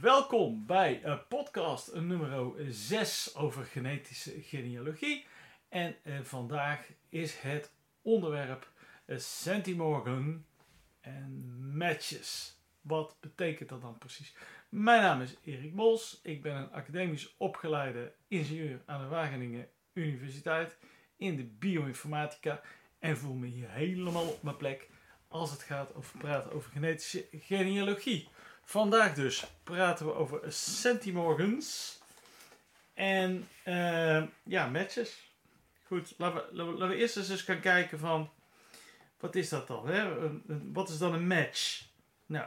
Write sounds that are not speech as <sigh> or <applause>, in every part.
Welkom bij uh, podcast nummer 6 over genetische genealogie. En uh, vandaag is het onderwerp uh, centimorgan en matches. Wat betekent dat dan precies? Mijn naam is Erik Bos. Ik ben een academisch opgeleide ingenieur aan de Wageningen Universiteit in de bioinformatica en voel me hier helemaal op mijn plek als het gaat over praten over genetische genealogie. Vandaag dus praten we over centimorgans en uh, ja, matches. Goed, laten we, eerst eens gaan kijken van wat is dat dan? Hè? Wat is dan een match? Nou,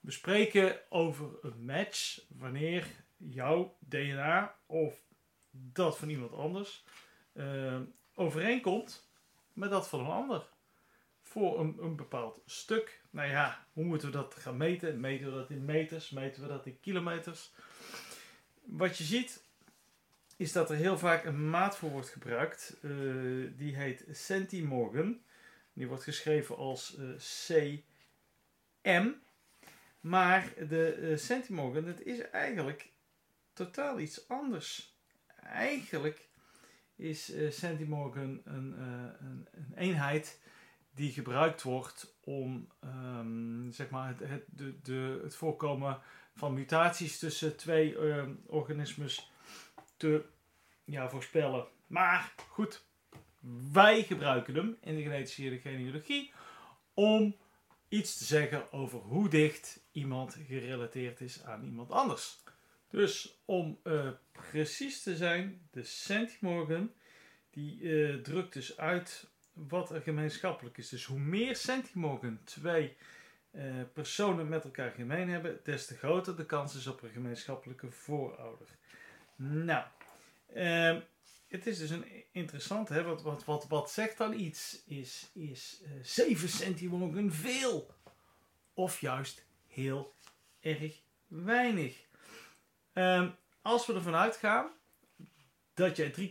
we spreken over een match wanneer jouw DNA of dat van iemand anders uh, overeenkomt met dat van een ander voor een, een bepaald stuk. Nou ja, hoe moeten we dat gaan meten? Meten we dat in meters? Meten we dat in kilometers? Wat je ziet is dat er heel vaak een maat voor wordt gebruikt. Uh, die heet centimorgan. Die wordt geschreven als uh, cm. Maar de uh, centimorgan, dat is eigenlijk totaal iets anders. Eigenlijk is centimorgan een, een, een eenheid die gebruikt wordt om um, zeg maar het, het, de, de, het voorkomen van mutaties tussen twee uh, organismes te voorspellen. Maar goed, wij gebruiken hem in de genetische genealogie om iets te zeggen over hoe dicht iemand gerelateerd is aan iemand anders. Dus om uh, precies te zijn, de centimorgan die uh, drukt dus uit wat er gemeenschappelijk is. Dus hoe meer centimogen twee uh, personen met elkaar gemeen hebben, des te groter de kans is op een gemeenschappelijke voorouder. Nou, uh, het is dus een interessant, hè? Wat, wat, wat, wat zegt dan iets? Is, is uh, 7 centimogen veel? Of juist heel erg weinig? Ehm, als we ervan uitgaan dat je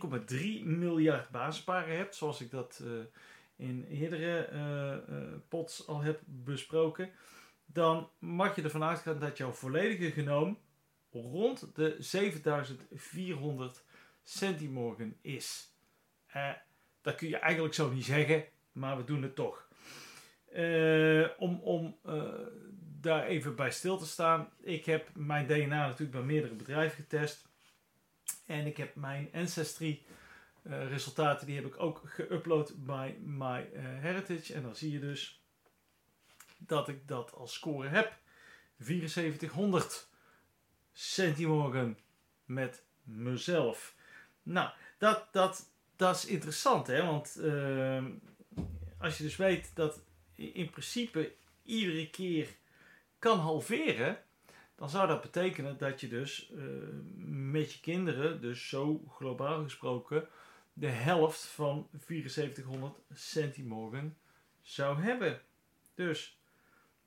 3,3 miljard basisparen hebt, zoals ik dat uh, in eerdere uh, uh, pots al heb besproken, dan mag je ervan uitgaan dat jouw volledige genoom rond de 7400 centimorgen is. dat kun je eigenlijk zo niet zeggen, maar we doen het toch. om om daar even bij stil te staan, ik heb mijn DNA natuurlijk bij meerdere bedrijven getest. En ik heb mijn Ancestry resultaten, die heb ik ook geüpload bij My uh, Heritage. En dan zie je dus dat ik dat als score heb. 7400 centimorgen met mezelf. Nou, dat, dat, dat is interessant, hè? Want uh, als je dus weet dat in principe iedere keer kan halveren, dan zou dat betekenen dat je dus uh, met je kinderen, dus zo globaal gesproken, de helft van 7400 centimorgen zou hebben. Dus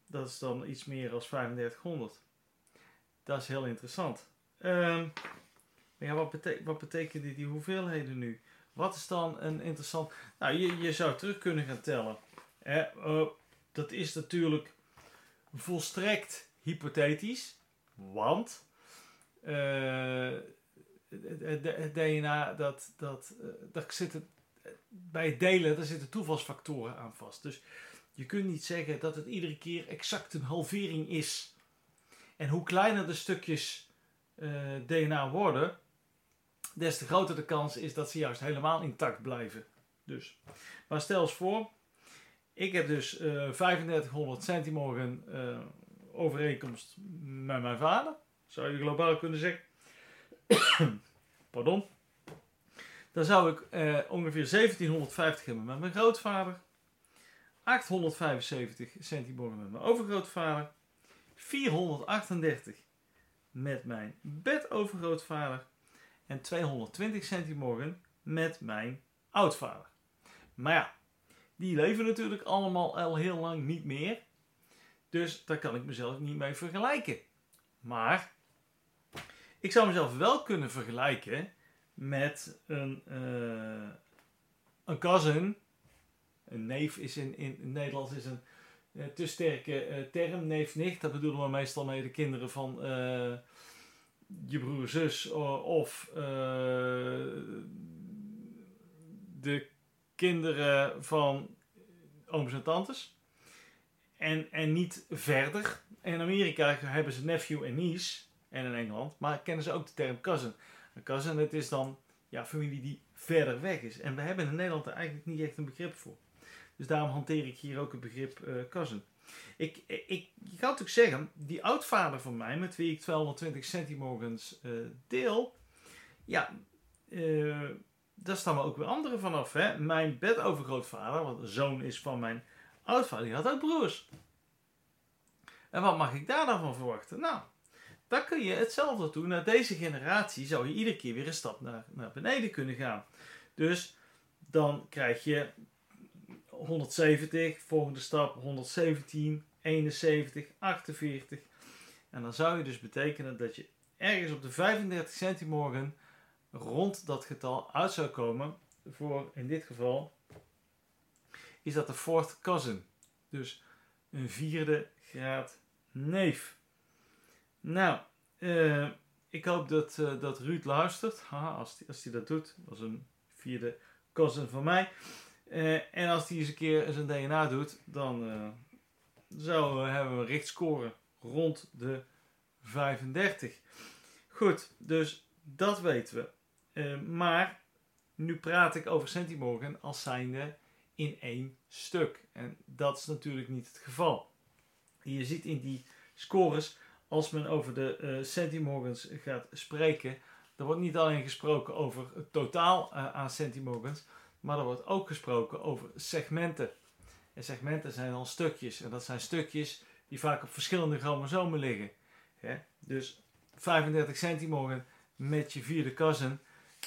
dat is dan iets meer dan 3500. Dat is heel interessant. Uh, ja, wat, betek wat betekenen die hoeveelheden nu? Wat is dan een interessant. Nou, je, je zou terug kunnen gaan tellen. Uh, dat is natuurlijk volstrekt hypothetisch. Want uh, het, het, DNA, dat, dat, uh, daar zitten, bij het delen, daar zitten toevalsfactoren aan vast. Dus je kunt niet zeggen dat het iedere keer exact een halvering is. En hoe kleiner de stukjes eh, DNA worden, des te groter de kans is dat ze juist helemaal intact blijven. Dus, maar stel eens voor, ik heb dus uh, 3500 centimorgen overeenkomst met mijn vader, zou je globaal kunnen zeggen. <coughs> Pardon. Dan zou ik eh, ongeveer 1750 hebben met mijn grootvader. 875 centimorgen met mijn overgrootvader. 438 met mijn bedovergrootvader. En 220 centimorgen met mijn oudvader. Maar ja, die leven natuurlijk allemaal al heel lang niet meer. Dus daar kan ik mezelf niet mee vergelijken. Maar ik zou mezelf wel kunnen vergelijken met een, uh, een cousin. Een neef is in, in, in Nederlands is een te sterke uh, term, neef-nicht. Dat bedoelen we meestal mee de kinderen van je broer, zus of de kinderen van ooms en tantes. En, en niet verder. In Amerika hebben ze nephew en niece. En in Engeland. Maar kennen ze ook de term cousin. Een cousin, het is dan ja, familie die verder weg is. En we hebben in Nederland er eigenlijk niet echt een begrip voor. Dus daarom hanteer ik hier ook het begrip uh, cousin. Ik, ik, ik kan natuurlijk zeggen, die oudvader van mij, met wie ik 220 centimorgens uh, deel, ja, uh, daar we ook weer anderen vanaf. Hè? Mijn bedovergrootvader, wat zoon is van mijn oudvader, die had ook broers. En wat mag ik daar dan van verwachten? Nou, dan kun je hetzelfde doen. Naar deze generatie zou je iedere keer weer een stap naar, naar beneden kunnen gaan. Dus dan krijg je 170, volgende stap 117, 71, 48. En dan zou je dus betekenen dat je ergens op de 35 centimorgen rond dat getal uit zou komen. Voor in dit geval is dat de fourth cousin. Dus een vierde graad neef. Nou, uh, ik hoop dat, uh, dat Ruud luistert. Als hij als dat doet, dat is een vierde cousin van mij. Uh, en als hij eens een keer zijn DNA doet, dan zo hebben we een richtscore rond de 35. Goed, dus dat weten we. maar nu praat ik over centimorgen als zijnde in één stuk. En dat is natuurlijk niet het geval. Je ziet in die scores, als men over de uh, gaat spreken, er wordt niet alleen gesproken over het totaal aan centimorgans, maar er wordt ook gesproken over segmenten. En segmenten zijn dan stukjes. En dat zijn stukjes die vaak op verschillende chromosomen liggen. Dus 35 centimorgen met je vierde cousin,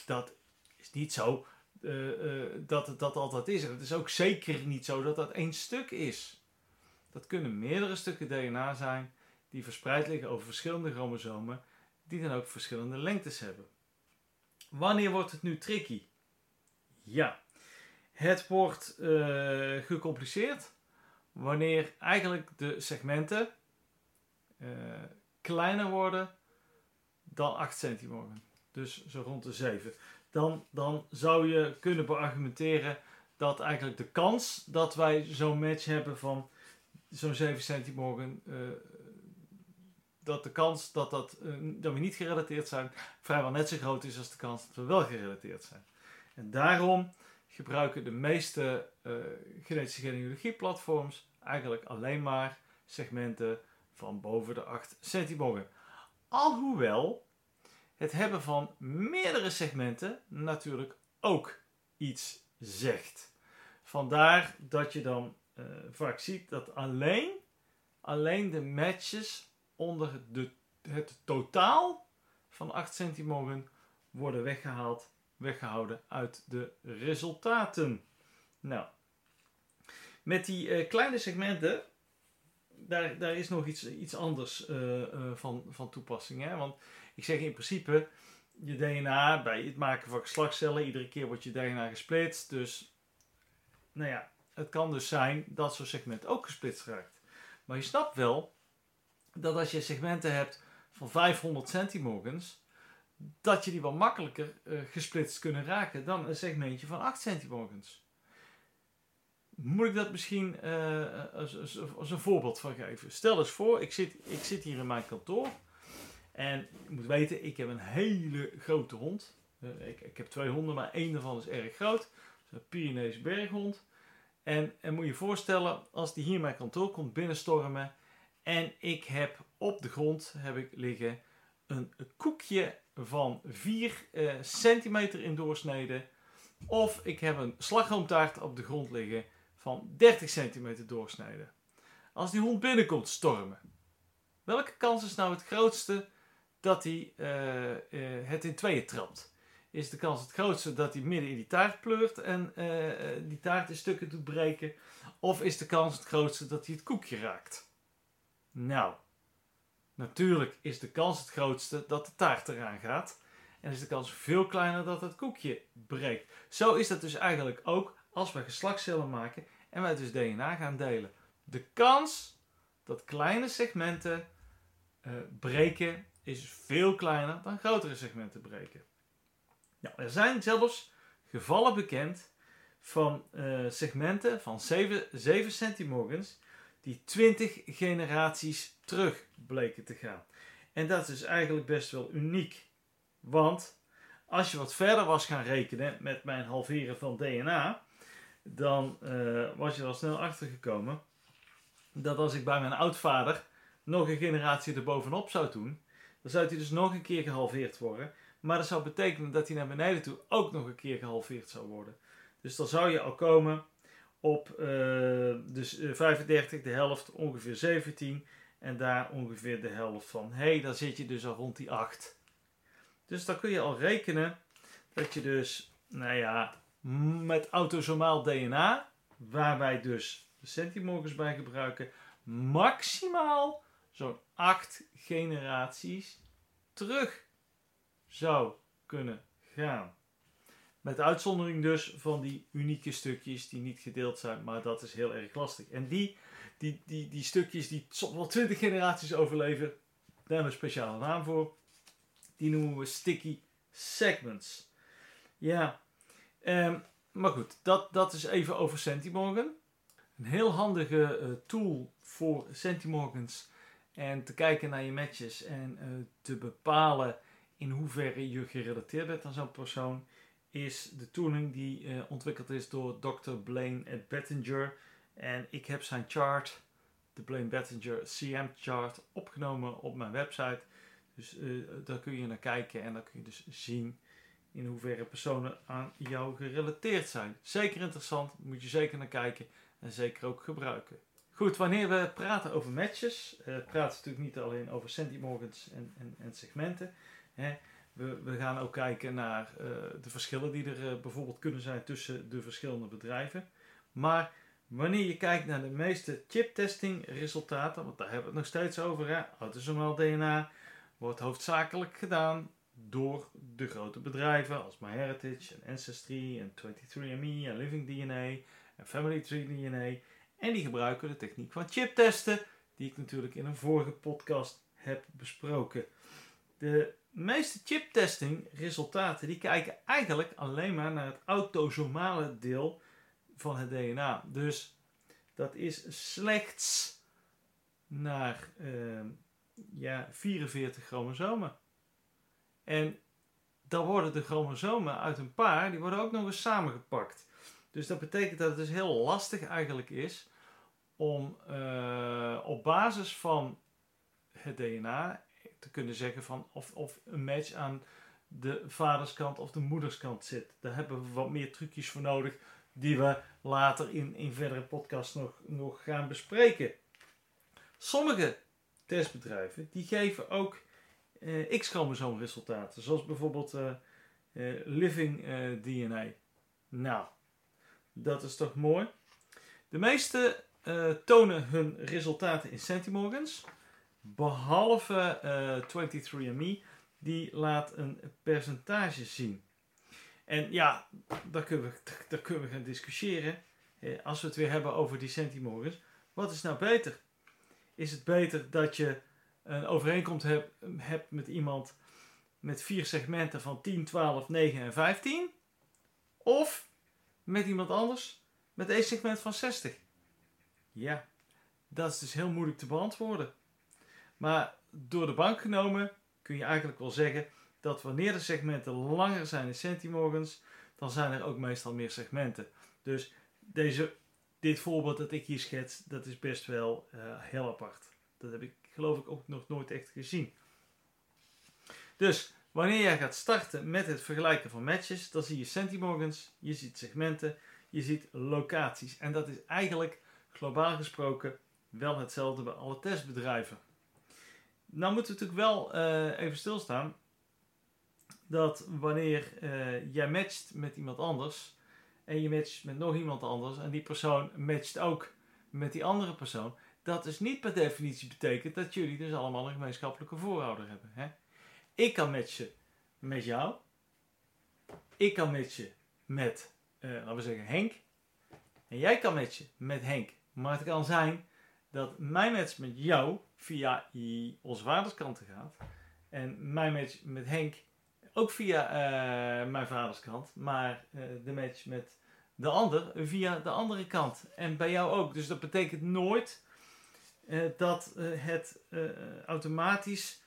dat is niet zo uh, dat het dat altijd is. En het is ook zeker niet zo dat dat één stuk is. Dat kunnen meerdere stukken DNA zijn die verspreid liggen over verschillende chromosomen, die dan ook verschillende lengtes hebben. Wanneer wordt het nu tricky? Ja, het wordt uh, gecompliceerd wanneer eigenlijk de segmenten uh, kleiner worden dan 8 centimeter. Dus zo rond de 7 dan, dan zou je kunnen beargumenteren dat eigenlijk de kans dat wij zo'n match hebben van zo'n 7 centimorgen, uh, dat de kans dat, dat, dat we niet gerelateerd zijn vrijwel net zo groot is als de kans dat we wel gerelateerd zijn. En daarom gebruiken de meeste uh, genetische genealogie platforms eigenlijk alleen maar segmenten van boven de 8 centimorgen. Alhoewel het hebben van meerdere segmenten natuurlijk ook iets zegt. Vandaar dat je dan uh, vaak ziet dat alleen, alleen de matches onder de, het totaal van 8 centimogen worden weggehaald, weggehouden uit de resultaten. Nou, met die uh, kleine segmenten, daar, daar is nog iets, iets anders uh, van, van toepassing. Hè? Want ik zeg in principe, je DNA bij het maken van geslachtscellen, iedere keer wordt je DNA gesplitst. Dus, nou ja, het kan dus zijn dat zo'n segment ook gesplitst raakt. Maar je snapt wel dat als je segmenten hebt van 500 centimorgens, dat je die wel makkelijker uh, gesplitst kunnen raken dan een segmentje van 8 centimorgens. Moet ik dat misschien uh, als, als, een voorbeeld van geven? Stel eens voor, ik zit, ik zit hier in mijn kantoor en je moet weten, ik heb een hele grote hond. Uh, ik, ik, heb twee honden, maar één daarvan is erg groot. een Pyrenees berghond. En, en moet je voorstellen, als die hier mijn kantoor komt binnenstormen. En ik heb op de grond heb ik liggen een, koekje van 4 uh, eh, centimeter in doorsnede. Of ik heb een slagroomtaart op de grond liggen van 30 centimeter doorsnede. Als die hond binnenkomt stormen, welke kans is nou het grootste dat hij uh, uh, het in tweeën trapt. is de kans het grootste dat hij midden in die taart pleurt en eh, eh, die taart in stukken doet breken? Of is de kans het grootste dat hij het koekje raakt? Nou, natuurlijk is de kans het grootste dat de taart eraan gaat. En is de kans veel kleiner dat het koekje breekt. Zo is dat dus eigenlijk ook als we geslachtscellen maken en wij dus DNA gaan delen. De kans dat kleine segmenten uh, breken is veel kleiner dan grotere segmenten breken. Nou, er zijn zelfs gevallen bekend van uh, segmenten van 7, 7 centimorgens die 20 generaties terug bleken te gaan. En dat is eigenlijk best wel uniek. Want als je wat verder was gaan rekenen met mijn halveren van DNA, dan uh, was je er al snel achter gekomen dat als ik bij mijn oudvader nog een generatie erbovenop zou doen, dan zou hij dus nog een keer gehalveerd worden. Maar dat zou betekenen dat hij naar beneden toe ook nog een keer gehalveerd zou worden. Dus dan zou je al komen op uh, dus 35, de helft ongeveer 17 en daar ongeveer de helft van. Hé, hey, dan zit je dus al rond die 8. Dus dan kun je al rekenen dat je dus, nou ja, met autosomaal DNA, waar wij dus de centimorgens bij gebruiken, maximaal zo'n 8 generaties terug zou kunnen gaan. Met uitzondering dus van die unieke stukjes die niet gedeeld zijn, maar dat is heel erg lastig. En die, die, die, die stukjes die soms wel 20 generaties overleven, daar hebben we een speciale naam voor. Die noemen we sticky segments. Ja, um, maar goed, dat, dat is even over Centimorgan. Een heel handige uh, tool voor Centimorgans en te kijken naar je matches en uh, te bepalen in hoeverre je gerelateerd bent aan zo'n persoon, is de tooling die uh, ontwikkeld is door Dr. Blaine Bettinger. En ik heb zijn chart, de Blaine Bettinger CM chart, opgenomen op mijn website. Dus uh, daar kun je naar kijken en dan kun je dus zien in hoeverre personen aan jou gerelateerd zijn. Zeker interessant, moet je zeker naar kijken en zeker ook gebruiken. Goed, wanneer we praten over matches, uh, praten we natuurlijk niet alleen over centimorgans en, en, en segmenten. Hè. We, we, gaan ook kijken naar uh, de verschillen die er bijvoorbeeld kunnen zijn tussen de verschillende bedrijven. Maar wanneer je kijkt naar de meeste chiptesting resultaten, want daar hebben we het nog steeds over, hè, autosomaal DNA wordt hoofdzakelijk gedaan door de grote bedrijven als MyHeritage en Ancestry en 23andMe en Living DNA en Family Tree DNA. En die gebruiken de techniek van chiptesten, die ik natuurlijk in een vorige podcast heb besproken. De meeste chiptesting resultaten die kijken eigenlijk alleen maar naar het autosomale deel van het DNA. Dus dat is slechts naar uh, ja, 44 chromosomen. En dan worden de chromosomen uit een paar, die worden ook nog eens samengepakt. Dus dat betekent dat het dus heel lastig eigenlijk is om uh, op basis van het DNA te kunnen zeggen van of, of een match aan de vaderskant of de moederskant zit. Daar hebben we wat meer trucjes voor nodig die we later in, in verdere podcasts nog, nog gaan bespreken. Sommige testbedrijven die geven ook uh, X-chromosoomresultaten, zoals bijvoorbeeld uh, uh, Living DNA. Nou, dat is toch mooi. De meeste tonen hun resultaten in centimorgans. Behalve uh, 23andMe, die laat een percentage zien. En ja, daar kunnen we, daar kunnen we gaan discussiëren. Eh, als we het weer hebben over die centimorgans. Wat is nou beter? Is het beter dat je een overeenkomst hebt, hebt met iemand met vier segmenten van 10, 12, 9 en 15? Of met iemand anders met één segment van 60? Ja, dat is dus heel moeilijk te beantwoorden. Maar door de bank genomen kun je eigenlijk wel zeggen dat wanneer de segmenten langer zijn in centimorgens, dan zijn er ook meestal meer segmenten. Dus deze, dit voorbeeld dat ik hier schets, dat is best wel uh, heel apart. Dat heb ik geloof ik ook nog nooit echt gezien. Dus wanneer jij gaat starten met het vergelijken van matches, dan zie je centimorgans, je ziet segmenten, je ziet locaties. En dat is eigenlijk globaal gesproken wel hetzelfde bij alle testbedrijven. Nou moeten we natuurlijk wel uh, even stilstaan. Dat wanneer eh, jij matcht met iemand anders en je matcht met nog iemand anders en die persoon matcht ook met die andere persoon, dat dus niet per definitie betekent dat jullie dus allemaal een gemeenschappelijke voorouder hebben. Hè? Ik kan matchen met jou, ik kan matchen met, uh, laten we zeggen, Henk, en jij kan matchen met Henk. Maar het kan zijn dat mijn match met jou via onze vaderskanten gaat. En mijn match met Henk ook via uh, mijn vaderskant. Maar uh, de match met de ander via de andere kant. En bij jou ook. Dus dat betekent nooit uh, dat het automatisch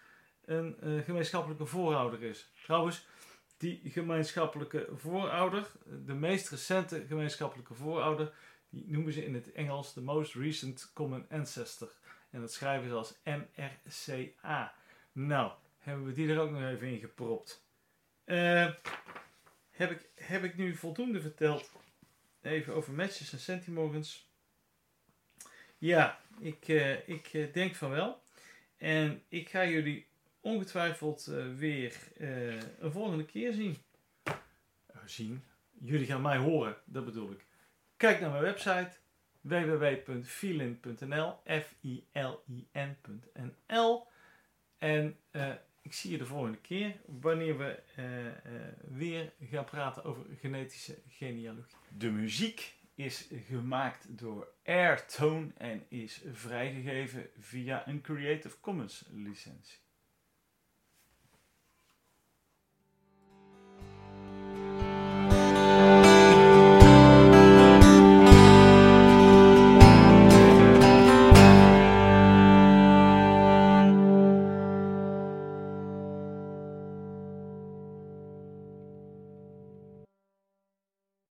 een gemeenschappelijke voorouder is. Trouwens, die gemeenschappelijke voorouder, de meest recente gemeenschappelijke voorouder, die noemen ze in het Engels de Most Recent Common Ancestor. En dat schrijven ze als MRCA. Nou, hebben we die er ook nog even in gepropt. Uh, heb, ik, heb ik nu voldoende verteld even over matches en centimorgans? Ja, ik, uh, ik uh, denk van wel. En ik ga jullie ongetwijfeld weer een volgende keer zien. zien. Jullie gaan mij horen, dat bedoel ik. Kijk naar mijn website www.filin.nl F-I-L-I-N.nl En ik zie je de volgende keer wanneer we uh, uh, weer gaan praten over genetische genealogie. De muziek is gemaakt door Airtone en is vrijgegeven via een Creative Commons licentie.